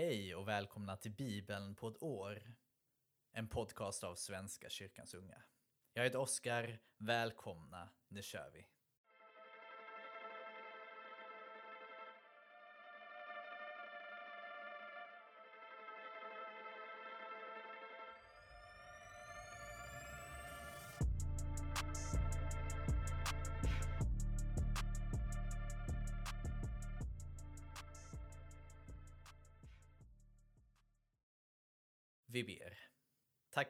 Hej och välkomna till Bibeln på ett år. En podcast av Svenska kyrkans unga. Jag heter Oskar, välkomna, nu kör vi.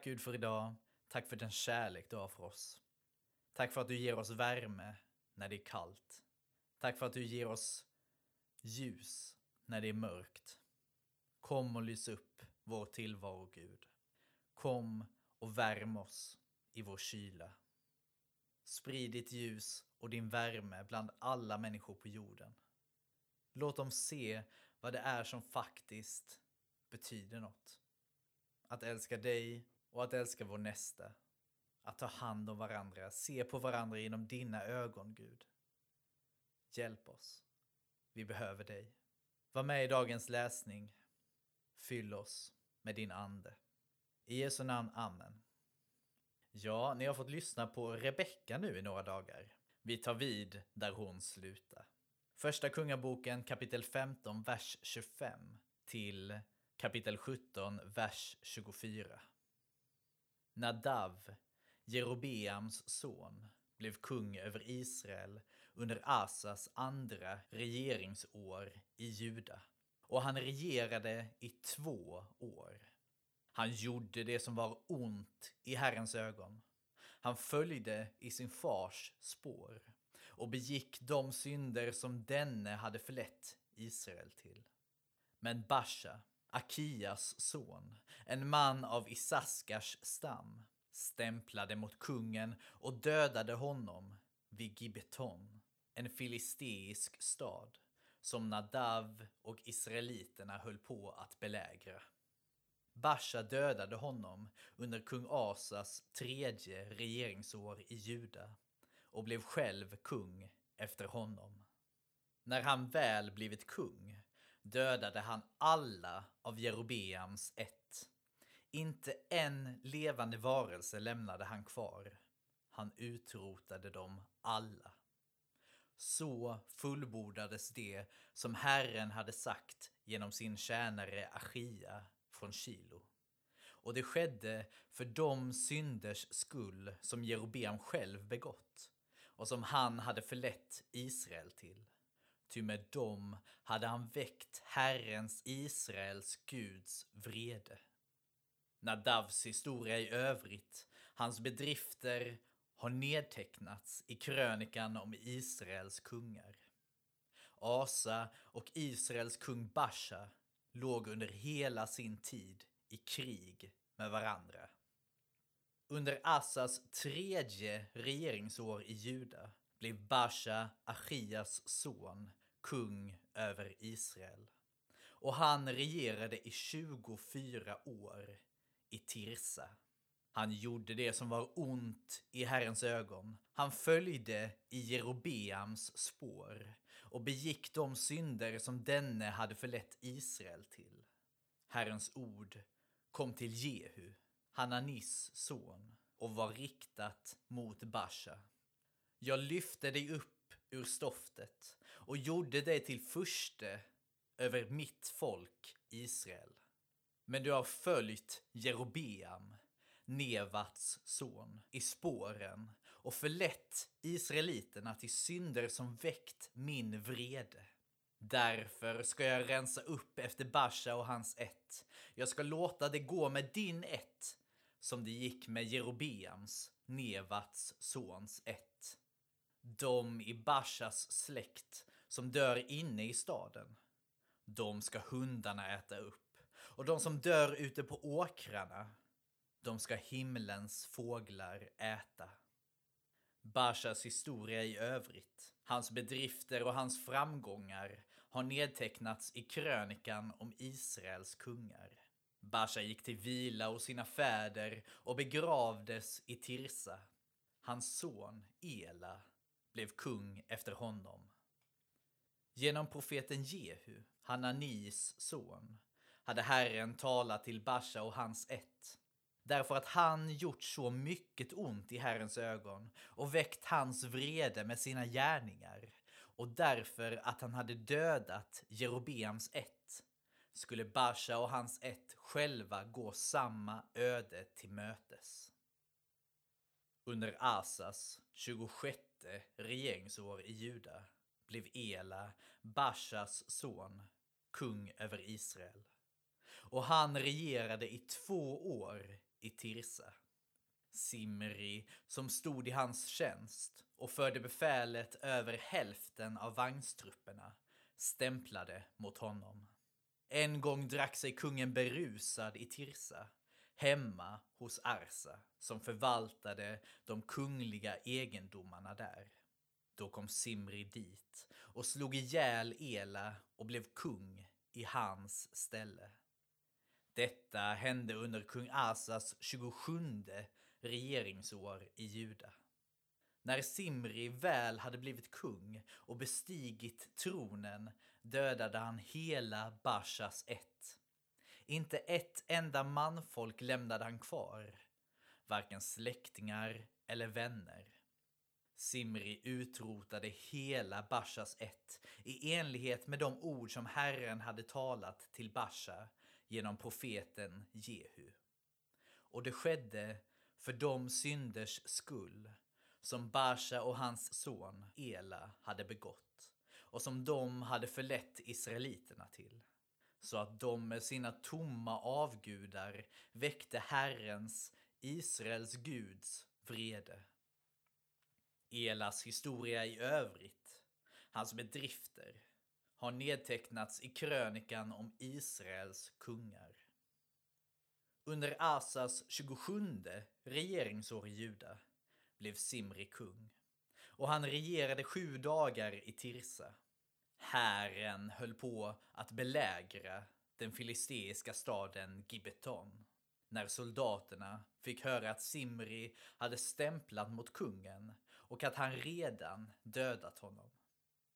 Gud för idag. Tack för den kärlek du har för oss. Tack för att du ger oss värme när det är kallt. Tack för att du ger oss ljus när det är mörkt. Kom och lys upp vår tillvaro, Gud. Kom och värm oss i vår kyla. Sprid ditt ljus och din värme bland alla människor på jorden. Låt dem se vad det är som faktiskt betyder något. Att älska dig och att älska vår nästa. Att ta hand om varandra, se på varandra genom dina ögon, Gud. Hjälp oss. Vi behöver dig. Var med i dagens läsning. Fyll oss med din ande. I Jesu namn, Amen. Ja, ni har fått lyssna på Rebecka nu i några dagar. Vi tar vid där hon slutar. Första Kungaboken kapitel 15, vers 25 till kapitel 17, vers 24. Nadav, Jerobeams son, blev kung över Israel under Asas andra regeringsår i Juda. Och han regerade i två år. Han gjorde det som var ont i Herrens ögon. Han följde i sin fars spår och begick de synder som denne hade förlett Israel till. Men Basha, Akias son, en man av Isaskars stam, stämplade mot kungen och dödade honom vid Gibeton, en filisteisk stad som Nadav och israeliterna höll på att belägra. Basha dödade honom under kung Asas tredje regeringsår i Juda och blev själv kung efter honom. När han väl blivit kung dödade han alla av Jerobeams ett. Inte en levande varelse lämnade han kvar. Han utrotade dem alla. Så fullbordades det som Herren hade sagt genom sin tjänare Achia från Kilo. Och det skedde för de synders skull som Jerobeam själv begått och som han hade förlett Israel till. Ty med dem hade han väckt Herrens, Israels Guds vrede. Nadavs historia i övrigt, hans bedrifter, har nedtecknats i krönikan om Israels kungar. Asa och Israels kung Basha låg under hela sin tid i krig med varandra. Under Assas tredje regeringsår i Juda blev Basha, Achias son, kung över Israel. Och han regerade i 24 år i Tirsa. Han gjorde det som var ont i Herrens ögon. Han följde i Jerobeams spår och begick de synder som denne hade förlett Israel till. Herrens ord kom till Jehu, Hananis son, och var riktat mot Basha. Jag lyfte dig upp ur stoftet och gjorde dig till furste över mitt folk Israel. Men du har följt Jerobeam, Nevats son, i spåren och förlett israeliterna till synder som väckt min vrede. Därför ska jag rensa upp efter Basha och hans ett. Jag ska låta det gå med din ett som det gick med Jerobeams, Nevats sons ett. De i Bashas släkt som dör inne i staden, de ska hundarna äta upp. Och de som dör ute på åkrarna, de ska himlens fåglar äta. Bashas historia i övrigt, hans bedrifter och hans framgångar har nedtecknats i krönikan om Israels kungar. Basha gick till vila hos sina fäder och begravdes i Tirsa. Hans son Ela blev kung efter honom. Genom profeten Jehu, Hananis son, hade Herren talat till Basha och hans ett. Därför att han gjort så mycket ont i Herrens ögon och väckt hans vrede med sina gärningar och därför att han hade dödat Jerobeams ett skulle Basha och hans ett själva gå samma öde till mötes. Under Asas 26 regeringsår i Juda blev Ela, Bashas son, kung över Israel. Och han regerade i två år i Tirsa. Simri, som stod i hans tjänst och förde befälet över hälften av vagnstrupperna, stämplade mot honom. En gång drack sig kungen berusad i Tirsa, hemma hos Arsa, som förvaltade de kungliga egendomarna där. Då kom Simri dit och slog ihjäl Ela och blev kung i hans ställe. Detta hände under kung Asas 27 regeringsår i Juda. När Simri väl hade blivit kung och bestigit tronen dödade han hela Bashas ett. Inte ett enda manfolk lämnade han kvar, varken släktingar eller vänner. Simri utrotade hela Bashas ett i enlighet med de ord som Herren hade talat till Basha genom profeten Jehu. Och det skedde för de synders skull som Basha och hans son Ela hade begått och som de hade förlett israeliterna till. Så att de med sina tomma avgudar väckte Herrens, Israels Guds, vrede. Elas historia i övrigt, hans bedrifter, har nedtecknats i krönikan om Israels kungar. Under Asas 27 regeringsår i Juda blev Simri kung och han regerade sju dagar i Tirsa. Hären höll på att belägra den filisteiska staden Gibeton när soldaterna fick höra att Simri hade stämplat mot kungen och att han redan dödat honom.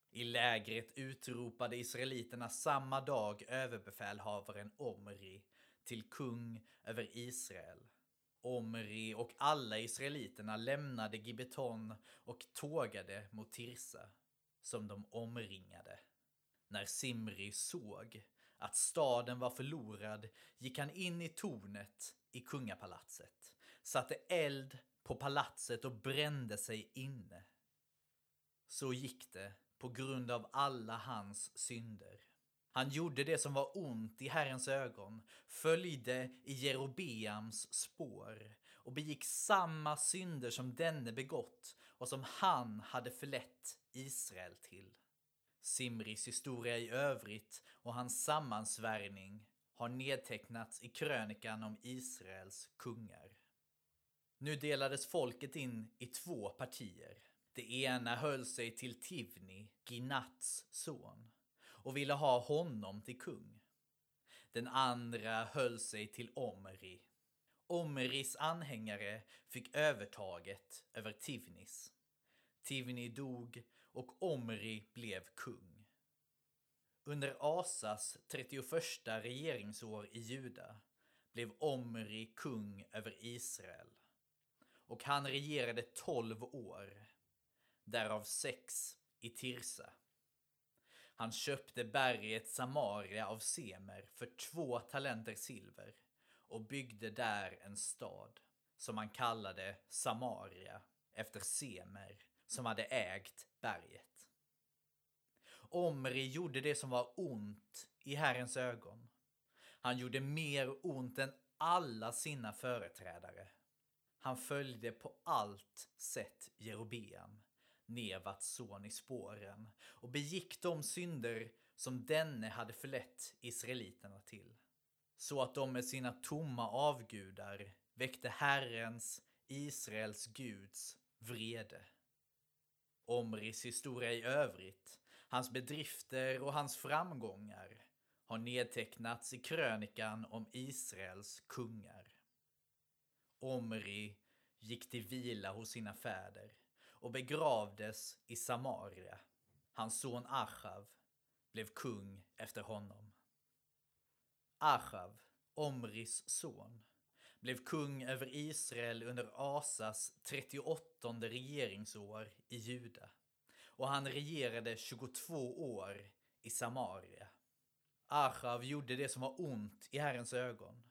I lägret utropade israeliterna samma dag överbefälhavaren Omri till kung över Israel. Omri och alla israeliterna lämnade Gibeton och tågade mot Tirsa, som de omringade. När Simri såg att staden var förlorad gick han in i tornet i kungapalatset, satte eld på palatset och brände sig inne. Så gick det på grund av alla hans synder. Han gjorde det som var ont i Herrens ögon, följde i Jerobeams spår och begick samma synder som denne begått och som han hade förlett Israel till. Simris historia i övrigt och hans sammansvärjning har nedtecknats i krönikan om Israels kungar. Nu delades folket in i två partier. Det ena höll sig till Tivni, Ginats son, och ville ha honom till kung. Den andra höll sig till Omri. Omris anhängare fick övertaget över Tivnis. Tivni dog och Omri blev kung. Under Asas 31 regeringsår i Juda blev Omri kung över Israel. Och han regerade 12 år därav sex i Tirsa. Han köpte berget Samaria av Semer för två talenter silver och byggde där en stad som han kallade Samaria efter Semer som hade ägt berget. Omri gjorde det som var ont i Herrens ögon. Han gjorde mer ont än alla sina företrädare. Han följde på allt sätt Jerobeam Nevats son i spåren och begick de synder som denne hade förlett israeliterna till. Så att de med sina tomma avgudar väckte Herrens, Israels Guds, vrede. Omris historia i övrigt, hans bedrifter och hans framgångar har nedtecknats i krönikan om Israels kungar. Omri gick till vila hos sina fäder och begravdes i Samaria. Hans son Achav blev kung efter honom. Achav, Omris son, blev kung över Israel under Asas 38 regeringsår i Juda och han regerade 22 år i Samaria. Achav gjorde det som var ont i Herrens ögon,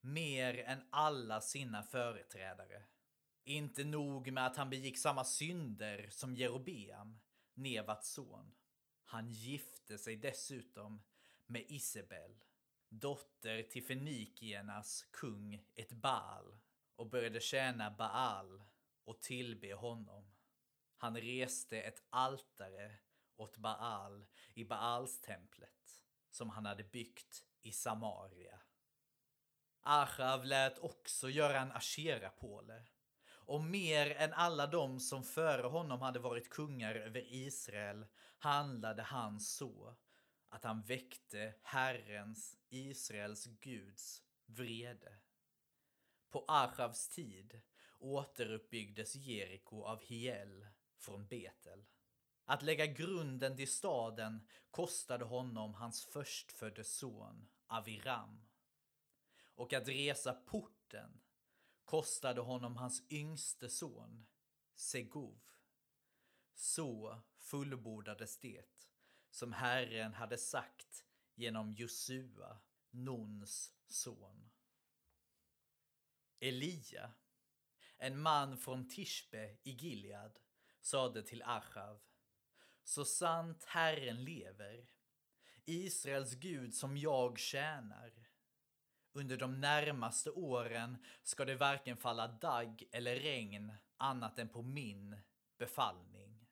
mer än alla sina företrädare. Inte nog med att han begick samma synder som Jerobeam, Nevats son. Han gifte sig dessutom med Isabel, dotter till fenikiernas kung Etbaal och började tjäna Baal och tillbe honom. Han reste ett altare åt Baal i Baals-templet som han hade byggt i Samaria. Achav lät också göra en asherapåle och mer än alla de som före honom hade varit kungar över Israel handlade han så att han väckte Herrens, Israels Guds vrede. På Achavs tid återuppbyggdes Jeriko av Hiel från Betel. Att lägga grunden till staden kostade honom hans förstfödde son Aviram. Och att resa porten kostade honom hans yngste son Segov. Så fullbordades det som Herren hade sagt genom Josua, Nons son. Elia, en man från Tishbe i Gilead, sade till Achav Så sant Herren lever, Israels Gud som jag tjänar. Under de närmaste åren ska det varken falla dagg eller regn annat än på min befallning.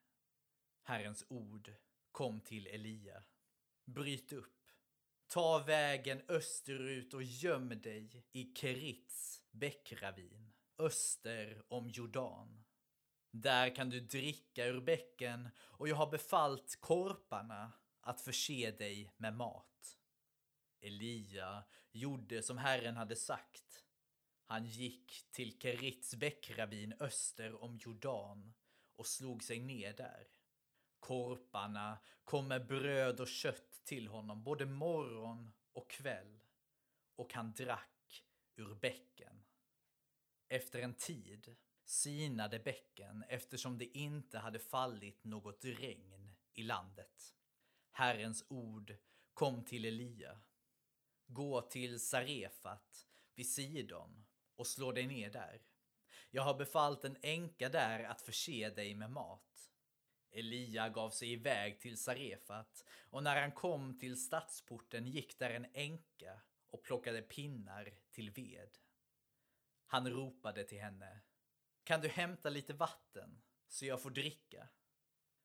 Herrens ord kom till Elia. Bryt upp. Ta vägen österut och göm dig i Kerits bäckravin, öster om Jordan. Där kan du dricka ur bäcken och jag har befallt korparna att förse dig med mat. Elia gjorde som Herren hade sagt. Han gick till Kerits bäckravin öster om Jordan och slog sig ner där. Korparna kom med bröd och kött till honom både morgon och kväll och han drack ur bäcken. Efter en tid sinade bäcken eftersom det inte hade fallit något regn i landet. Herrens ord kom till Elia. Gå till Sarefat vid Sidon och slå dig ner där. Jag har befallt en änka där att förse dig med mat. Elia gav sig iväg till Sarefat och när han kom till stadsporten gick där en änka och plockade pinnar till ved. Han ropade till henne. Kan du hämta lite vatten så jag får dricka?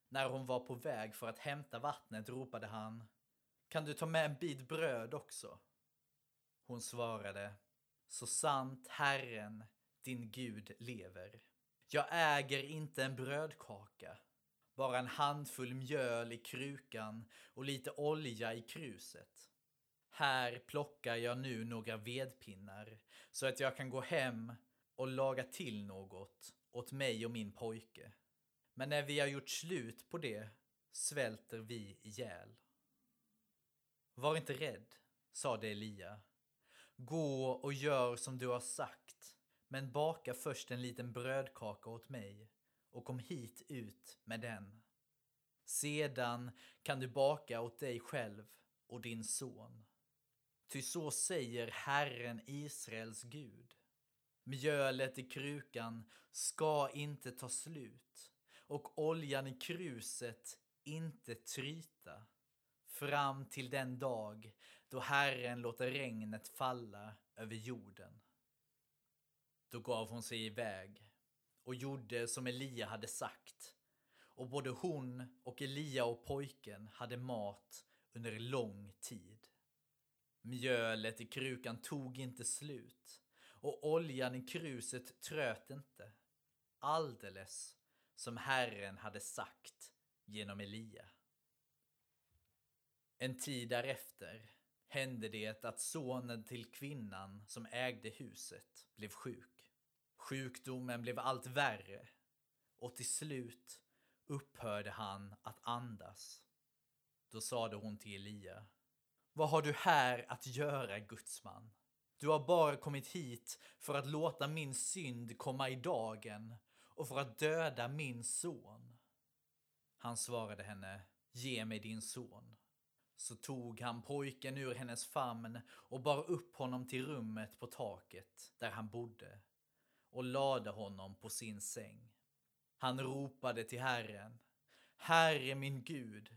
När hon var på väg för att hämta vattnet ropade han. Kan du ta med en bit bröd också? Hon svarade. Så sant Herren, din Gud, lever. Jag äger inte en brödkaka bara en handfull mjöl i krukan och lite olja i kruset. Här plockar jag nu några vedpinnar så att jag kan gå hem och laga till något åt mig och min pojke. Men när vi har gjort slut på det svälter vi ihjäl. Var inte rädd, sade Elia. Gå och gör som du har sagt, men baka först en liten brödkaka åt mig och kom hit ut med den. Sedan kan du baka åt dig själv och din son. Ty så säger Herren Israels Gud. Mjölet i krukan ska inte ta slut och oljan i kruset inte tryta fram till den dag då Herren låter regnet falla över jorden. Då gav hon sig iväg och gjorde som Elia hade sagt. Och både hon och Elia och pojken hade mat under lång tid. Mjölet i krukan tog inte slut och oljan i kruset tröt inte. Alldeles som Herren hade sagt genom Elia. En tid därefter hände det att sonen till kvinnan som ägde huset blev sjuk. Sjukdomen blev allt värre och till slut upphörde han att andas. Då sade hon till Elia. Vad har du här att göra, gudsman? Du har bara kommit hit för att låta min synd komma i dagen och för att döda min son. Han svarade henne, ge mig din son. Så tog han pojken ur hennes famn och bar upp honom till rummet på taket där han bodde och lade honom på sin säng. Han ropade till Herren. Herre min Gud,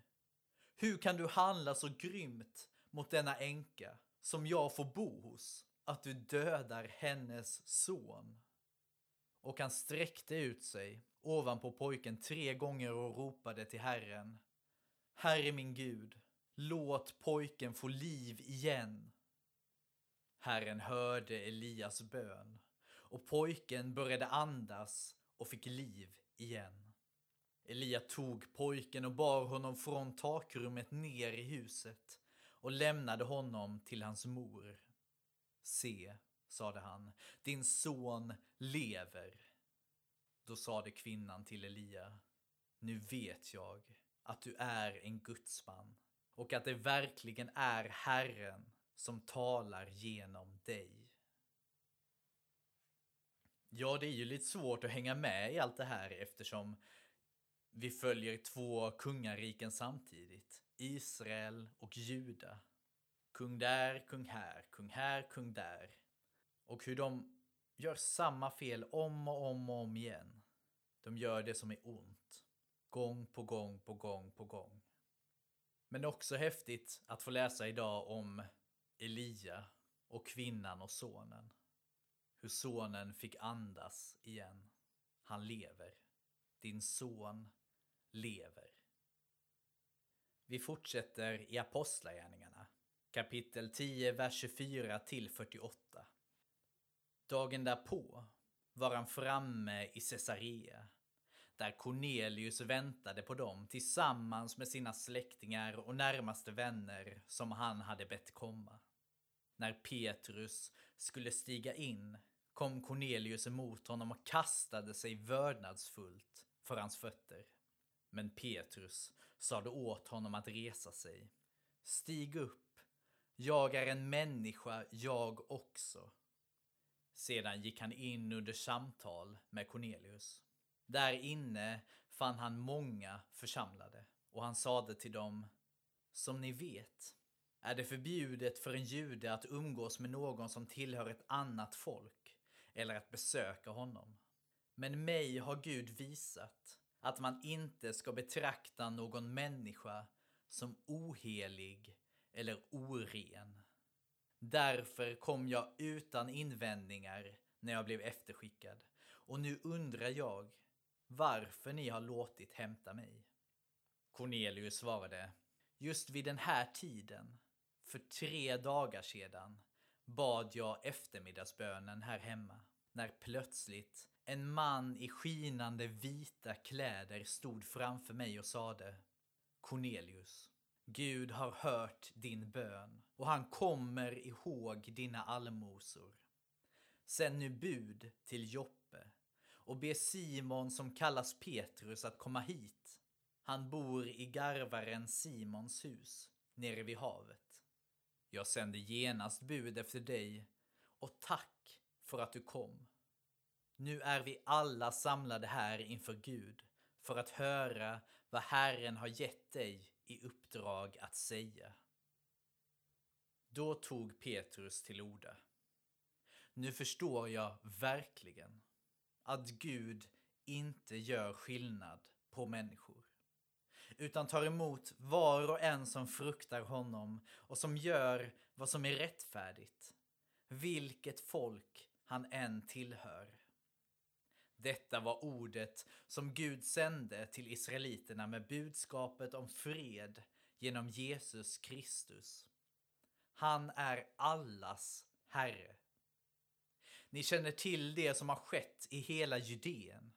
hur kan du handla så grymt mot denna änka som jag får bo hos, att du dödar hennes son? Och han sträckte ut sig ovanpå pojken tre gånger och ropade till Herren. Herre min Gud, låt pojken få liv igen. Herren hörde Elias bön och pojken började andas och fick liv igen. Elia tog pojken och bar honom från takrummet ner i huset och lämnade honom till hans mor. Se, sade han, din son lever. Då sade kvinnan till Elia, nu vet jag att du är en gudsman och att det verkligen är Herren som talar genom dig. Ja, det är ju lite svårt att hänga med i allt det här eftersom vi följer två kungariken samtidigt. Israel och Juda. Kung där, kung här, kung här, kung där. Och hur de gör samma fel om och om och om igen. De gör det som är ont. Gång på gång på gång på gång. Men också häftigt att få läsa idag om Elia och kvinnan och sonen. Hur sonen fick andas igen. Han lever. Din son lever. Vi fortsätter i Apostlagärningarna, kapitel 10, vers 24 till 48. Dagen därpå var han framme i Caesarea, där Cornelius väntade på dem tillsammans med sina släktingar och närmaste vänner som han hade bett komma. När Petrus skulle stiga in kom Cornelius emot honom och kastade sig vördnadsfullt för hans fötter. Men Petrus sade åt honom att resa sig. Stig upp, jag är en människa, jag också. Sedan gick han in under samtal med Cornelius. Där inne fann han många församlade och han sade till dem Som ni vet är det förbjudet för en jude att umgås med någon som tillhör ett annat folk eller att besöka honom. Men mig har Gud visat att man inte ska betrakta någon människa som ohelig eller oren. Därför kom jag utan invändningar när jag blev efterskickad och nu undrar jag varför ni har låtit hämta mig. Cornelius svarade, just vid den här tiden, för tre dagar sedan, bad jag eftermiddagsbönen här hemma, när plötsligt en man i skinande vita kläder stod framför mig och sade Cornelius, Gud har hört din bön och han kommer ihåg dina allmosor. Sänd nu bud till Joppe och be Simon som kallas Petrus att komma hit. Han bor i garvaren Simons hus nere vid havet. Jag sände genast bud efter dig och tack för att du kom. Nu är vi alla samlade här inför Gud för att höra vad Herren har gett dig i uppdrag att säga. Då tog Petrus till orda. Nu förstår jag verkligen att Gud inte gör skillnad på människor utan tar emot var och en som fruktar honom och som gör vad som är rättfärdigt, vilket folk han än tillhör. Detta var ordet som Gud sände till israeliterna med budskapet om fred genom Jesus Kristus. Han är allas Herre. Ni känner till det som har skett i hela Judeen.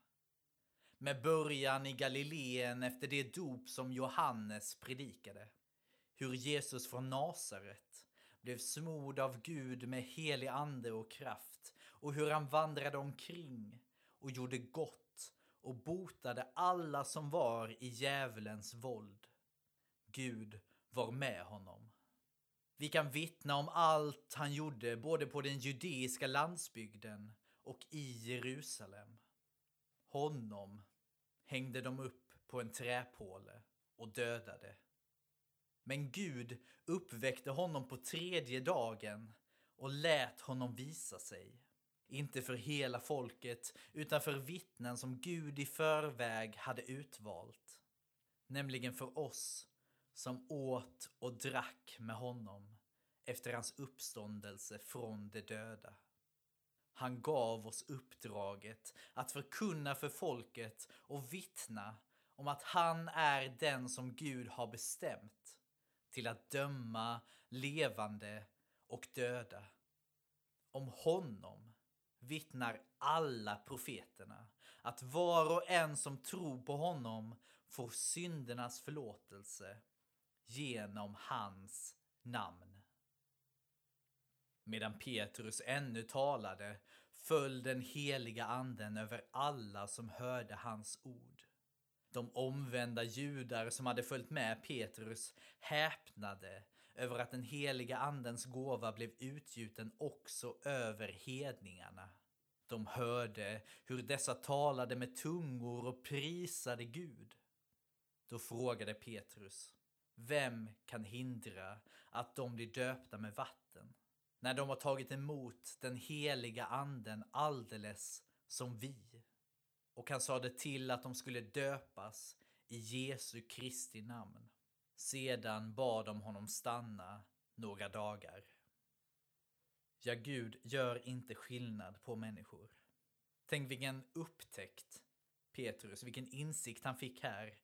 Med början i Galileen efter det dop som Johannes predikade. Hur Jesus från Nasaret blev smord av Gud med helig ande och kraft och hur han vandrade omkring och gjorde gott och botade alla som var i djävulens våld. Gud var med honom. Vi kan vittna om allt han gjorde både på den judeiska landsbygden och i Jerusalem. Honom hängde de upp på en träpåle och dödade. Men Gud uppväckte honom på tredje dagen och lät honom visa sig. Inte för hela folket, utan för vittnen som Gud i förväg hade utvalt. Nämligen för oss som åt och drack med honom efter hans uppståndelse från de döda. Han gav oss uppdraget att förkunna för folket och vittna om att han är den som Gud har bestämt till att döma levande och döda. Om honom vittnar alla profeterna att var och en som tror på honom får syndernas förlåtelse genom hans namn. Medan Petrus ännu talade föll den heliga anden över alla som hörde hans ord. De omvända judar som hade följt med Petrus häpnade över att den heliga andens gåva blev utgjuten också över hedningarna. De hörde hur dessa talade med tungor och prisade Gud. Då frågade Petrus, vem kan hindra att de blir döpta med vatten när de har tagit emot den heliga anden alldeles som vi? Och han sade till att de skulle döpas i Jesu Kristi namn. Sedan bad de honom stanna några dagar. Ja, Gud gör inte skillnad på människor. Tänk vilken upptäckt Petrus, vilken insikt han fick här.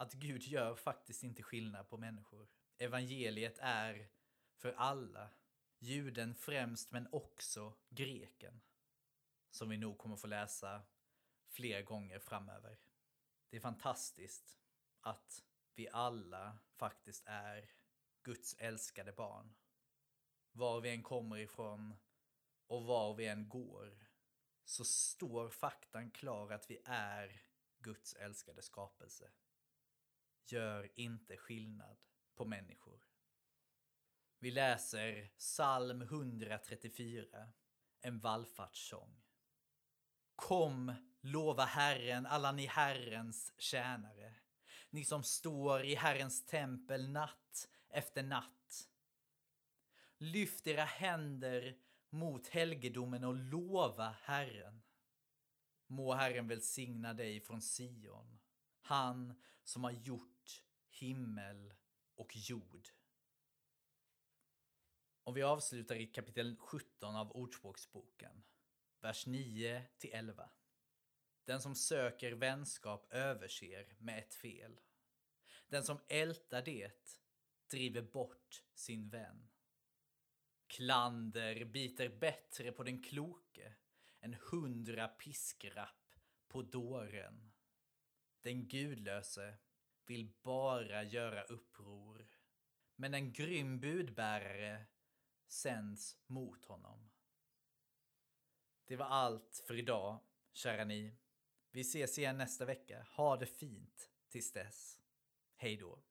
Att Gud gör faktiskt inte skillnad på människor. Evangeliet är för alla. Juden främst, men också greken. Som vi nog kommer få läsa fler gånger framöver. Det är fantastiskt att vi alla faktiskt är Guds älskade barn. Var vi än kommer ifrån och var vi än går så står faktan klar att vi är Guds älskade skapelse. Gör inte skillnad på människor. Vi läser psalm 134, en vallfartssång. Kom, lova Herren, alla ni Herrens tjänare ni som står i Herrens tempel natt efter natt. Lyft era händer mot helgedomen och lova Herren. Må Herren välsigna dig från Sion, han som har gjort himmel och jord. Och vi avslutar i kapitel 17 av Ordspråksboken, vers 9 till 11. Den som söker vänskap överser med ett fel. Den som ältar det driver bort sin vän. Klander biter bättre på den kloke än hundra piskrapp på dåren. Den gudlöse vill bara göra uppror, men en grym budbärare sänds mot honom. Det var allt för idag, kära ni. Vi ses igen nästa vecka. Ha det fint tills dess. Hej då.